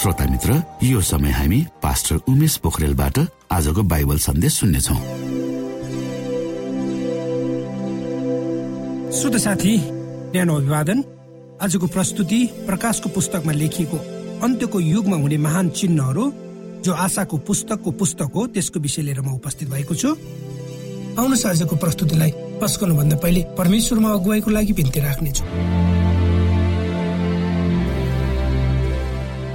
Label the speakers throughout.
Speaker 1: श्रोता मित्र यो समय हामी पास्टर उमेश पोखरेलबाट आजको बाइबल सन्देश सुन्नेछौ।
Speaker 2: श्रोत साथी न्यानो अभिवादन। आजको प्रस्तुति प्रकाशको पुस्तकमा लेखिएको अन्त्यको युगमा हुने महान चिन्हहरू जो आशाको पुस्तकको पुस्तक हो त्यसको विषय लिएर म उपस्थित भएको छु। आउनुहोस् आजको प्रस्तुतिलाई पस्कनु भन्दा पहिले परमेश्वरमा अगुवाईको लागि बिन्ती राख्नेछु।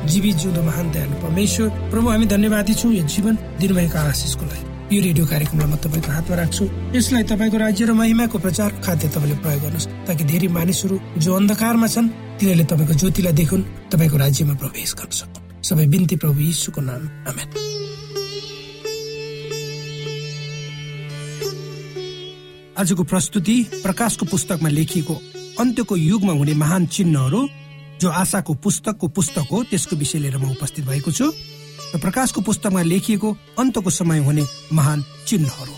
Speaker 2: जीवित जिउँदो महान दयालु परमेश्वर। प्रभु हामी धन्यवादी छौँ यो जीवन दिनुभएको आशिषको लागि। यो रेडियो कार्यक्रमलाई म तपाईँको हातमा राख्छु। यसलाई तपाईँको राज्य र महिमाको प्रचार खाद्य तपाईँले प्रयोग गर्नुहोस् ताकि धेरै मानिसहरू जो अन्धकारमा छन् तिनीहरूले तपाईँको ज्योतिलाई देखुन् तपाईँको राज्यमा प्रवेश गर्न सकुन्। सबै बिन्ती प्रभु यीशुको नाम आमेन। आजको प्रस्तुति प्रकाशको पुस्तकमा लेखिएको अन्त्यको युगमा हुने महान चिन्हहरू जो आशाको पुस्तकको पुस्तक हो त्यसको विषय लिएर म उपस्थित भएको छु र प्रकाशको पुस्तकमा लेखिएको अन्तको समय हुने महान चिन्हहरू।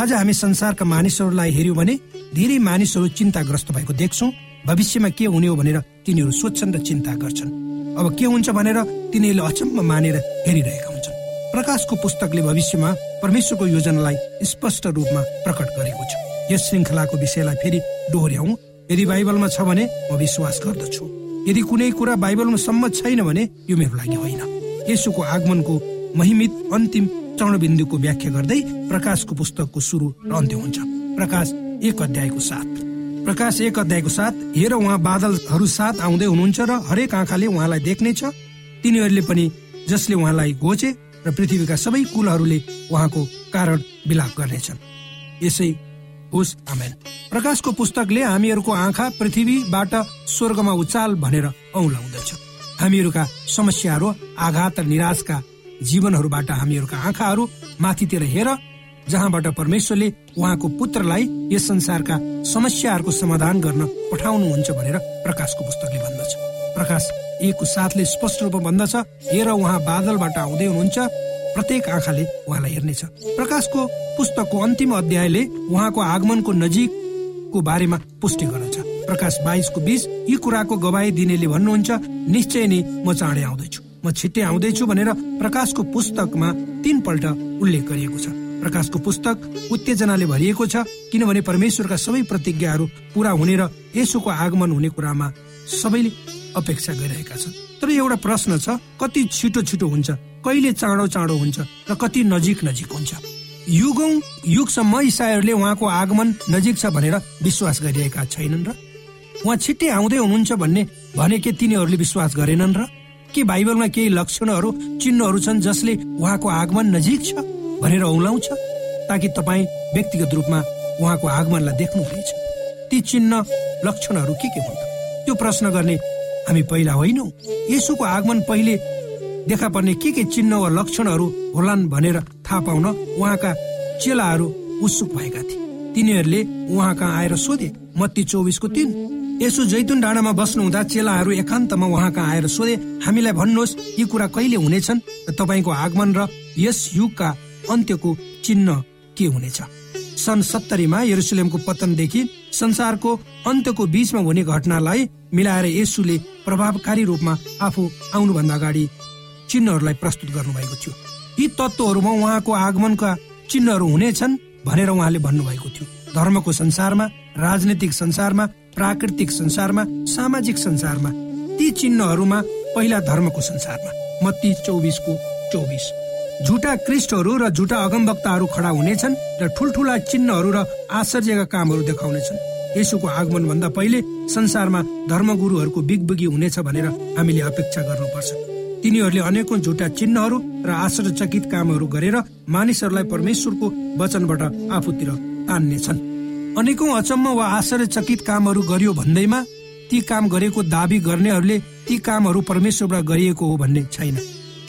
Speaker 2: आज हामी संसारका मानिसहरूलाई हेऱ्यौँ भने धेरै मानिसहरू चिन्ताग्रस्त भएको देख्छौँ। भविष्यमा के हुने हो भनेर तिनीहरू सोध्छन् र चिन्ता गर्छन्। अब के हुन्छ भनेर तिनीहरूले अचम्म मानेर हेरिरहेका हुन्छन्। प्रकाशको पुस्तकले भविष्यमा परमेश्वरको योजनालाई स्पष्ट रूपमा प्रकट गरेको छ। यस श्रृङ्खलाको विषयलाई फेरि डोहोऱ्याउ यदि बाइबलमा छ भने म विश्वास गर्दछु। यदि कुनै कुरा बाइबलमा सम्मत छैन भने यो मेरो लागि होइन। यसुको आगमनको महिमित अन्तिम चरणबिन्दुको व्याख्या गर्दै प्रकाशको पुस्तकको सुरु र अन्त्य हुन्छ। प्रकाश एक अध्यायको साथ प्रकाश एक अध्यायको साथ हेर उहाँ बादलहरू साथ आउँदै हुनुहुन्छ र हरेक आँखाले उहाँलाई देख्नेछ तिनीहरूले पनि जसले उहाँलाई घोचे र पृथ्वीका सबै कुलहरूले उहाँको कारण विलाप गर्नेछन्। यसै होस् आमेन प्रकाशको पुस्तकले हामीहरूको आँखा पृथ्वीबाट स्वर्गमा उचाल भनेर औलाउँदछ। हामीहरूका समस्याहरू आघात निराशका जीवनहरूबाट हामीहरूका आँखाहरू माथितिर हेर जहाँबाट परमेश्वरले उहाँको पुत्रलाई यस संसारका समस्याहरूको समाधान गर्न पठाउनुहुन्छ भनेर प्रकाशको पुस्तकले भन्दछ। प्रकाश एकको साथले स्पष्ट रूपमा भन्दछ हेर उहाँ बादलबाट आउँदै हुनुहुन्छ प्रत्येक आँखाले उहाँलाई हेर्नेछ। प्रकाशको पुस्तकको अन्तिम अध्यायले उहाँको आगमनको नजिकको बारेमा पुष्टि गर्दछ। प्रकाश बाइसको बिच यी कुराको गवाई दिनेले भन्नुहुन्छ निश्चय नै म चाँडै आउँदैछु। म छिट्टै आउँदैछु भनेर प्रकाशको पुस्तकमा तीनपल्ट उल्लेख गरिएको छ। प्रकाशको पुस्तक उत्तेजनाले भरिएको छ किनभने परमेश्वरका सबै प्रतिज्ञाहरू पूरा हुने र यसोको आगमन हुने कुरामा सबैले अपेक्षा गरिरहेका छन्। तर एउटा प्रश्न छ कति छिटो छिटो हुन्छ कहिले चाँडो चाँडो हुन्छ र कति नजिक नजिक हुन्छ। युगौं युगसम्म इसाईहरूले उहाँको आगमन नजिक छ भनेर विश्वास गरिरहेका छैनन् र? उहाँ छिट्टै आउँदै हुनुहुन्छ भन्ने भने के तिनीहरूले विश्वास गरेनन् र? के बाइबलमा केही लक्षणहरू चिन्हहरू छन् जसले उहाँको आगमन नजिक छ भनेर औलाउँछ? ताकि तपाईँ व्यक्तिगत रूपमा उहाँको आगमनलाई देख्नुहुनेछ। ती चिन्ह लक्षणहरू के के हुन्? त्यो प्रश्न गर्ने हामी पहिला होइनौ। यसुको आगमन पहिले देखा पर्ने के के चिन्ह वा लक्षणहरू होलान् भनेर थाहा पाउन उहाँका चेलाहरू उत्सुक भएका थिए। तिनीहरूले उहाँ कहाँ आएर सोधे मत्ती चौबिसको तिन। यसो जैतुन डाँडामा बस्नुहुँदा चेलाहरू एकान्तमा उहाँ कहाँ आएर सोधे हामीलाई भन्नुहोस् यी कुरा कहिले हुनेछन्? र तपाईँको आगमन र यस युगका अन्त्यको चिन्ह के हुनेछ? सन् सत्तरीमा यरुसलेमको पतनदेखि संसारको अन्त्यको बीचमा हुने घटनालाई मिलाएर यसुले प्रभावकारी रूपमा आफू आउनुभन्दा अगाडि चिन्हहरूलाई प्रस्तुत गर्नुभएको थियो। यी तत्वहरूमा उहाँको आगमनका चिन्हहरू हुनेछन् भनेर उहाँले भन्नुभएको थियो। धर्मको संसारमा राजनीतिक संसारमा प्राकृतिक संसारमा सामाजिक संसारमा ती चिन्हहरूमा पहिला धर्मको संसारमा मत्ती चौबिसको चौबिस। झुटा क्रिस्टहरू र झुटा अगमवक्ताहरू खडा हुनेछन् र ठुल्ठुला चिन्हहरू र आश्चर्यका कामहरू देखाउनेछन्। यसुको आगमन भन्दा पहिले संसारमा धर्मगुरुहरूको बिगबिगी हुनेछ भनेर हामीले अपेक्षा गर्नुपर्छ। तिनीहरूले अनेकौं झुटा चिन्हहरू र आश्चर्यचकित कामहरू गरेर मानिसहरूलाई परमेश्वरको वचनबाट आफूतिर तान्नेछन्। अनेकौं अचम्म वा आश्चर्यचकित कामहरू गरियो भन्दैमा ती काम गरेको दावी गर्नेहरूले ती कामहरू परमेश्वरबाट गरिएको हो भन्ने छैन।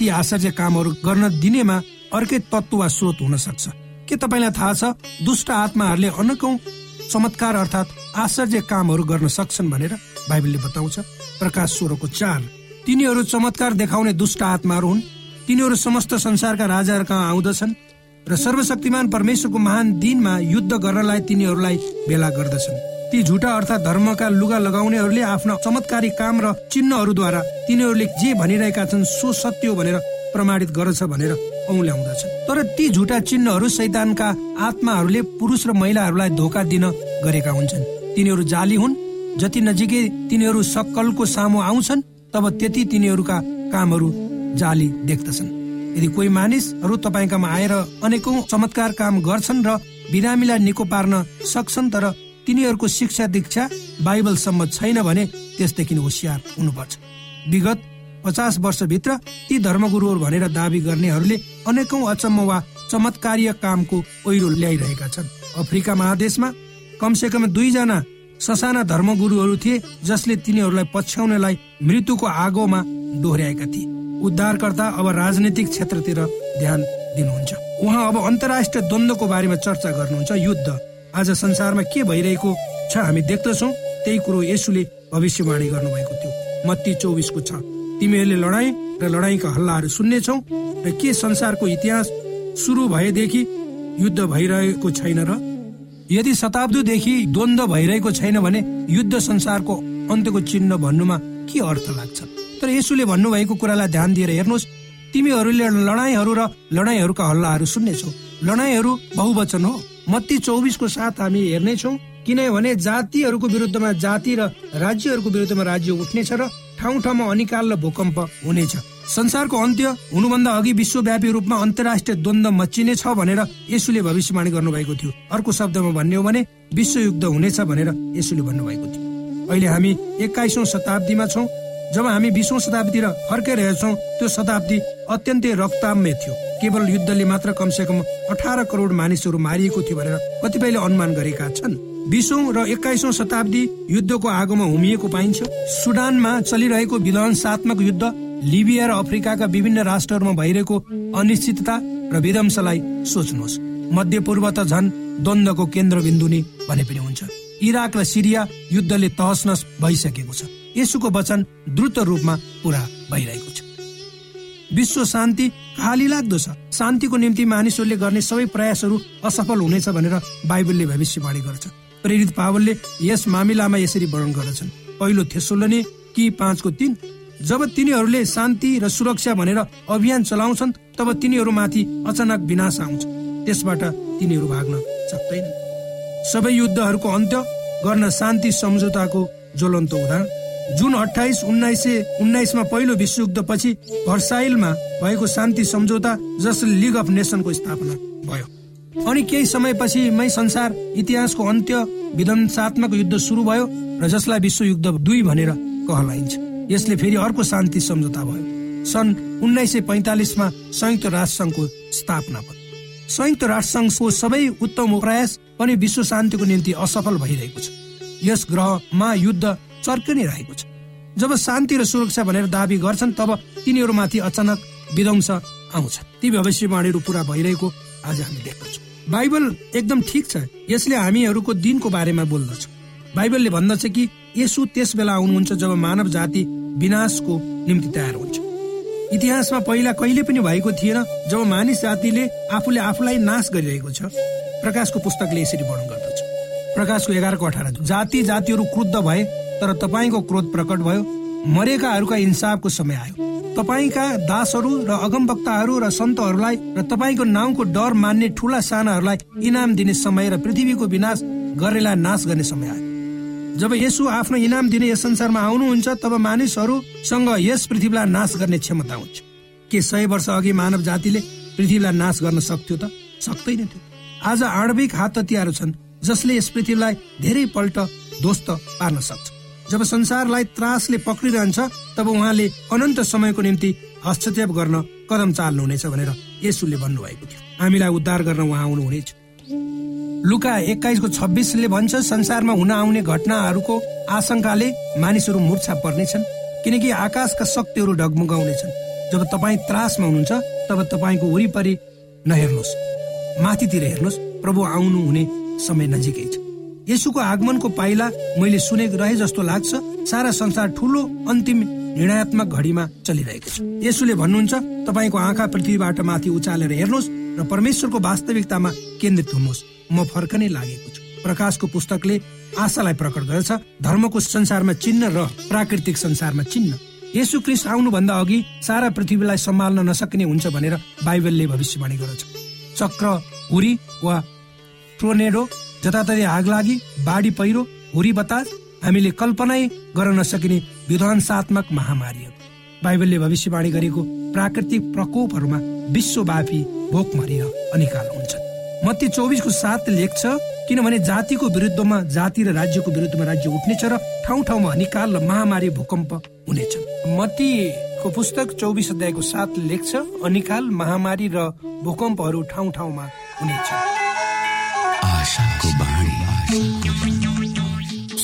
Speaker 2: ती आश्चर्य कामहरू गर्न दिनेमा अर्कै तत्व वा स्रोत हुन सक्छ के तपाईँलाई थाहा छ दुष्ट आत्माहरूले अनेकौं चमत्कार अर्थात् आश्चर्य कामहरू गर्न सक्छन् भनेर बाइबलले बताउँछ। प्रकाश सोह्रको चार तिनीहरू चमत्कार देखाउने दुष्ट आत्माहरू हुन्। तिनीहरू समस्त संसारका राजाहरू कहाँ आउँदछन् र सर्वशक्तिमान परमेश्वरको महान दिनमा युद्ध गर्नलाई तिनीहरूलाई भेला गर्दछन्। ती झुटा अर्थात् धर्मका लुगा लगाउनेहरूले आफ्ना चमत्कारी काम र चिन्हहरूद्वारा तिनीहरूले जे भनिरहेका छन् सो सत्य हो भनेर प्रमाणित गर्छ भनेर औल्याउँदछ तर ती झुटा चिन्हहरू सैतानका आत्माहरूले पुरुष र महिलाहरूलाई धोका दिन गरेका हुन्छन्। तिनीहरू जाली हुन्। जति नजिकै तिनीहरू सक्कलको सामु आउँछन् तब त्यति तिनीहरूका कामहरू जाली देख्दछन्। यदि कोही मानिसहरू तपाईँकामा आएर अनेकौं चमत्कार काम गर्छन् र बिरामीलाई निको पार्न सक्छन् तर तिनीहरूको शिक्षा दीक्षा बाइबलसम्म छैन भने त्यसदेखि होसियार हुनुपर्छ। विगत पचास वर्षभित्र ती धर्मगुरुहरू भनेर दावी गर्नेहरूले अनेकौं अचम्म वा चमत्कारीय कामको ओहिरो ल्याइरहेका छन्। अफ्रिका महादेशमा कमसे कम दुईजना ससाना धर्मगुरुहरू थिए जसले तिनीहरूलाई पछ्याउनलाई मृत्युको आगोमा दोहोऱ्याएका थिए। उद्धारकर्ता अब राजनैतिक क्षेत्रतिर ध्यान दिनुहुन्छ। उहाँ अब अन्तर्राष्ट्रिय द्वन्द्वको बारेमा चर्चा गर्नुहुन्छ। युद्ध आज संसारमा के भइरहेको छ हामी देख्दछौ? त्यही कुरो यसुले भविष्यवाणी गर्नुभएको थियो। मत्ती चौबिसको छ। तिमीहरूले लडाई र लडाईँका हल्लाहरू सुन्नेछौ र के संसारको इतिहास सुरु भएदेखि युद्ध भइरहेको छैन र? यदि शताब्दीदेखि द्वन्द भइरहेको छैन भने युद्ध संसारको अन्त्यको चिन्ह भन्नुमा के अर्थ लाग्छ? तर यसुले भन्नुभएको कुरालाई ध्यान दिएर हेर्नुहोस्। तिमीहरूले लडाईँहरू र लडाईँहरूका हल्लाहरू सुन्नेछौ। लडाईँहरू बहुवचन हो। मत्ती चौबिसको साथ हामी हेर्नेछौ किनभने जातिहरूको विरुद्धमा जाति र राज्यहरूको विरुद्धमा राज्य उठ्नेछ र ठाउँ ठाउँमा अनिकाल र भूकम्प हुनेछ। संसारको अन्त्य हुनुभन्दा अघि विश्वव्यापी रूपमा अन्तर्राष्ट्रिय द्वन्द मचिने छ भनेर यसुले भविष्यवाणी गर्नुभएको थियो। अर्को शब्दमा भन्ने हो भने विश्वयुद्ध हुनेछ भनेर यसुले भन्नुभएको थियो। अहिले हामी एक्काइसौँ शताब्दीमा छौँ जब हामी बिसौँ शताब्दीतिर फर्काइरहेछौँ त्यो शताब्दी अत्यन्तै रक्ताम्य थियो। केवल युद्धले मात्र कमसे कम अठार करोड मानिसहरू मारिएको थियो भनेर कतिपयले अनुमान गरेका छन्। बिसौँ र एक्काइसौँ शताब्दी युद्धको आगोमा हुमिएको पाइन्छ। सुडानमा चलिरहेको विध्वंसात्मक युद्ध लिबिया र अफ्रिकाका विभिन्न राष्ट्रहरूमा भइरहेको अनिश्चितता र विध्वंसलाई सोच्नुहोस्। मध्य पूर्व त झन द्वन्द्वको केन्द्रबिन्दु नै भने पनि हुन्छ। इराक र सिरिया युद्धले तहस नस भइसकेको छ। यसुको वचन द्रुत रूपमा पुरा भइरहेको छ। विश्व शान्ति खाली लाग्दो छ। शान्तिको निम्ति मानिसहरूले गर्ने सबै प्रयासहरू असफल हुनेछ भनेर बाइबलले भविष्यवाणी गर्छ। प्रेरित पावलले यस मामिलामा यसरी वर्णन गर्दछन्। पहिलो थेसोलने कि पाँचको तिन जब तिनीहरूले शान्ति र सुरक्षा भनेर अभियान चलाउँछन् तब तिनीहरूमाथि अचानक विनाश आउँछ। त्यसबाट तिनीहरू भाग्न सक्दैन सबै युद्धहरूको अन्त्य गर्न शान्ति सम्झौताको ज्वलन्त उदाहरण। जुन अठाइस उन्नाइस सय उन्नाइसमा पहिलो विश्वयुद्ध पछि भर्साइलमा भएको शान्ति सम्झौता जसले लिग अफ नेसनको स्थापना भयो। अनि केही समयपछि मै संसार इतिहासको अन्त्य विध्वंसात्मक युद्ध सुरु भयो र जसलाई विश्वयुद्ध दुई भनेर कहलाइन्छ। यसले फेरि अर्को शान्ति सम्झौता भयो। सन् उन्नाइस सय पैतालिसमा संयुक्त राष्ट्र संघको स्थापना भयो। संयुक्त राष्ट्र संघको सबै उत्तम प्रयास पनि विश्व शान्तिको निम्ति असफल भइरहेको छ। यस ग्रहमा युद्ध चर्किने रहेको छ। जब शान्ति र सुरक्षा भनेर दावी गर्छन् तब तिनीहरूमाथि अचानक विध्वंस आउँछ। ती भविष्यवाणीहरू पुरा भइरहेको आज हामी देख्दछौँ। बाइबल एकदम ठिक छ। यसले हामीहरूको दिनको बारेमा बोल्दछ। बाइबलले भन्दछ कि यसु त्यस बेला आउनुहुन्छ जब मानव जाति विनाशको निम्ति तयार हुन्छ। इतिहासमा पहिला कहिले पनि भएको थिएन जब मानिस जातिले आफूले आफूलाई नाश गरिरहेको छ। प्रकाशको पुस्तकले यसरी वर्णन गर्दछ। प्रकाशको एघारको अठार। जाति जातिहरू क्रुद्ध भए तर तपाईँको क्रोध प्रकट भयो मरेकाहरूका इन्साफको समय आयो। तपाईँका दासहरू र अगमवक्ताहरू र सन्तहरूलाई र तपाईँको नाउँको डर मान्ने ठुला सानाहरूलाई इनाम दिने समय र पृथ्वीको विनाश गरेलाई नाश गर्ने समय आयो। जब यसो आफ्नो इनाम दिने यस संसारमा आउनुहुन्छ तब मानिसहरूसँग यस पृथ्वीलाई नाश गर्ने क्षमता हुन्छ। के सय वर्ष अघि मानव जातिले पृथ्वीलाई नाश गर्न सक्थ्यो त? सक्दैन थियो। आज आणविक हात हतियारहरू छन् जसले यस पृथ्वीलाई धेरै पल्ट ध्वस्त पार्न सक्छ। जब संसारलाई त्रासले पक्रिरहन्छ तब उहाँले अनन्त समयको निम्ति हस्तक्षेप गर्न कदम चाल्नुहुनेछ भनेर यसुले भन्नुभएको थियो। हामीलाई उद्धार गर्न उहाँ आउनुहुनेछ। लुका एक्काइसको छब्बिसले भन्छ संसारमा हुन आउने घटनाहरूको आशंकाले मानिसहरू मूर्छा पर्नेछन् किनकि आकाशका शक्तिहरू डगमगाउनेछन्। जब तपाईँ त्रासमा हुनुहुन्छ तब तपाईँको वरिपरि नहेर्नुहोस्। माथितिर हेर्नुहोस् प्रभु आउनु हुने समय नजिकै छ। यसुको आगमनको पाइला मैले सुनेको रहे जस्तो लाग्छ। सारा संसार ठुलो अन्तिम निर्णयात्मक घडीमा चलिरहेको छ। यसुले भन्नुहुन्छ तपाईँको आँखा पृथ्वीबाट माथि उचालेर हेर्नुहोस् र परमेश्वरको वास्तविकतामा केन्द्रित हुनुहोस्। म फर्कनै लागेको छु। प्रकाशको पुस्तकले आशालाई प्रकट गर्छ। धर्मको संसारमा चिन्ह र प्राकृतिक संसारमा चिन्ह यसु क्रिस्ट आउनुभन्दा अघि सारा पृथ्वीलाई सम्हाल्न नसक्ने हुन्छ भनेर बाइबलले भविष्यवाणी गर्छ चक्र हुरी वा टोर्नेडो जताततै आग लागि बाढी पहिरो हुरी बतास हामीले कल्पनै गर्न नसकिने विध्वंसात्मक महामारीहरू बाइबलले भविष्यवाणी गरेको प्राकृतिक प्रकोपहरूमा विश्वव्यापी भोकमरी र अनिकाल हुन्छ मत्ती चौबिसको सात लेख्छ किनभने जातिको विरुद्धमा जाति र राज्यको विरुद्धमा राज्य उठ्नेछ र ठाउँ ठाउँमा अनिकाल र महामारी भूकम्प हुनेछ मत्तीको पुस्तक चौबिस अध्यायको सात लेख्छ अनिकाल महामारी र भूकम्पहरू ठाउँ ठाउँमा हुनेछ।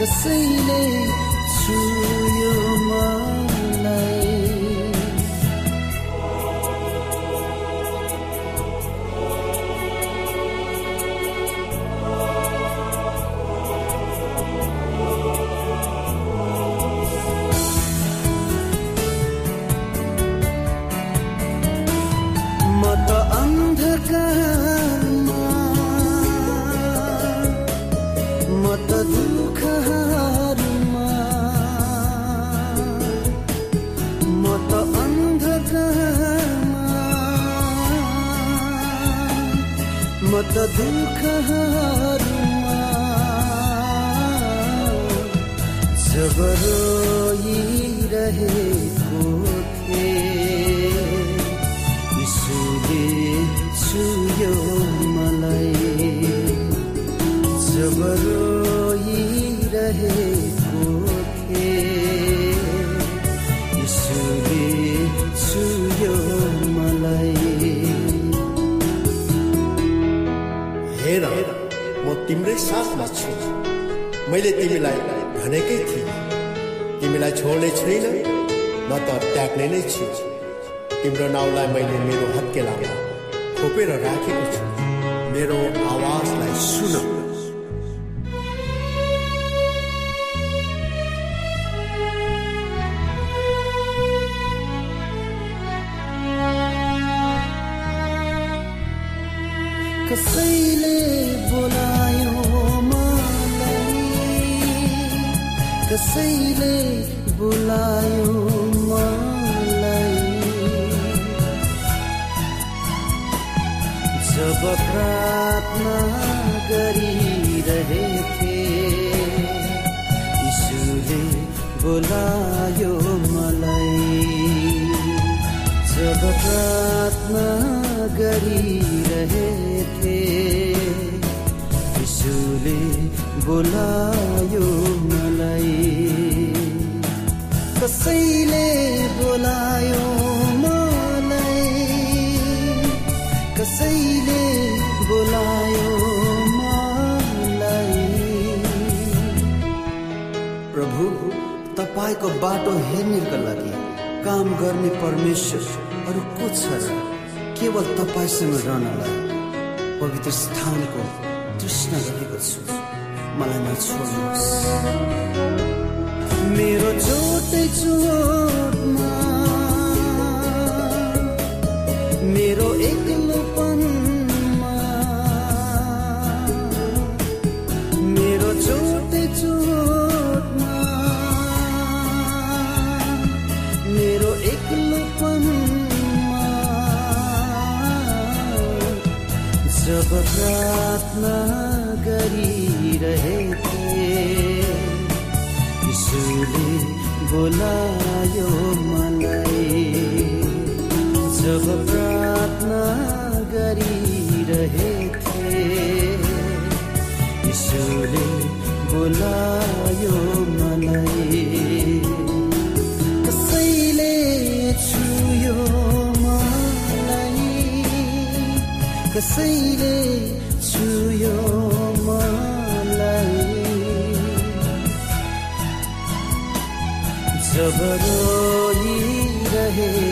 Speaker 3: कसैले छुयो मलाई त दुःखहरूमा जब रोइरहेको थिएँ यीशुले छुयो मलाई। जब रोइरहेको
Speaker 4: मैले तिमीलाई भनेकै थिएँ। तिमीलाई छोड्ने छैन न त त्याग्ने नै छु। तिम्रो नाउँलाई मैले मेरो हत्केलामा खोपेर राखेको छु। मेरो आवाजलाई सुन।
Speaker 3: कसैले बोलायो मलाई? जब प्रार्थना गरिरहेथे यीशुले बोलायो मलाई। जब प्रार्थना गरिरहेथे यीशुले बोलायो मलाई। कसैले बोलायो मलाई। कसैले बोलायो मलाई। प्रभु तपाईँको बाटो हेर्नेका लागि काम गर्ने परमेश्वर अरू को छ? केवल तपाईँसँग रहनलाई पवित्र स्थानको तृष्णा गरेको छु। मलाई नछोड्नुहोस् मेरो चोटै चोटमा मेरो एक्लोपनमा मेरो चोटै चोटमा मेरो एक्लोपनमा जब प्रार्थना गरिरहेथे यीशुले बोलायो मलाई। जब प्रार्थना गरिरहेथे यीशुले बोलायो मलाई। कसैले छुयो मलाई। कसैले छुयो जब रोइरहेको थिएँ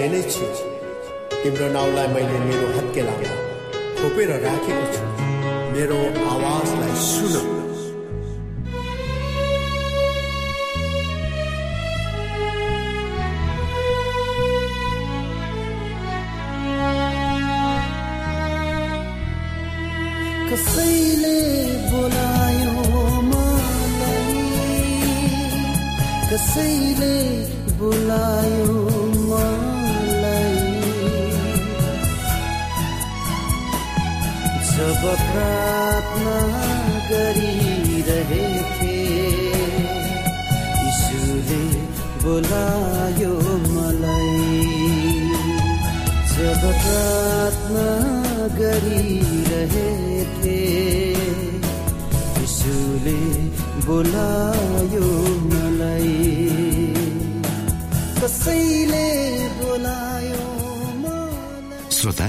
Speaker 4: त्याग्ने नै छु। तिम्रो नाउँलाई मैले मेरो हत्केलामा खोपेर राखेको छु। मेरो आवाजलाई सुन।
Speaker 3: कसैले बोलायो मलाई? कसैले बोलायो जब प्रार्थना गरिरहेथे यीशुले बोलायो मलाई। जब प्रार्थना गरिरहेथे यीशुले बोलायो मलाई। कसैले बोलायो
Speaker 1: श्रोता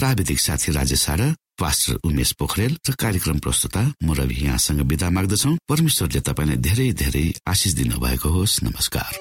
Speaker 1: प्राविधिक साथी राजेश र पास्टर उमेश पोखरेल र कार्यक्रम प्रस्तुता म रवि यहाँसँग विदा माग्दछौ। परमेश्वरले तपाईँलाई धेरै धेरै आशिष दिनु भएको होस्। नमस्कार।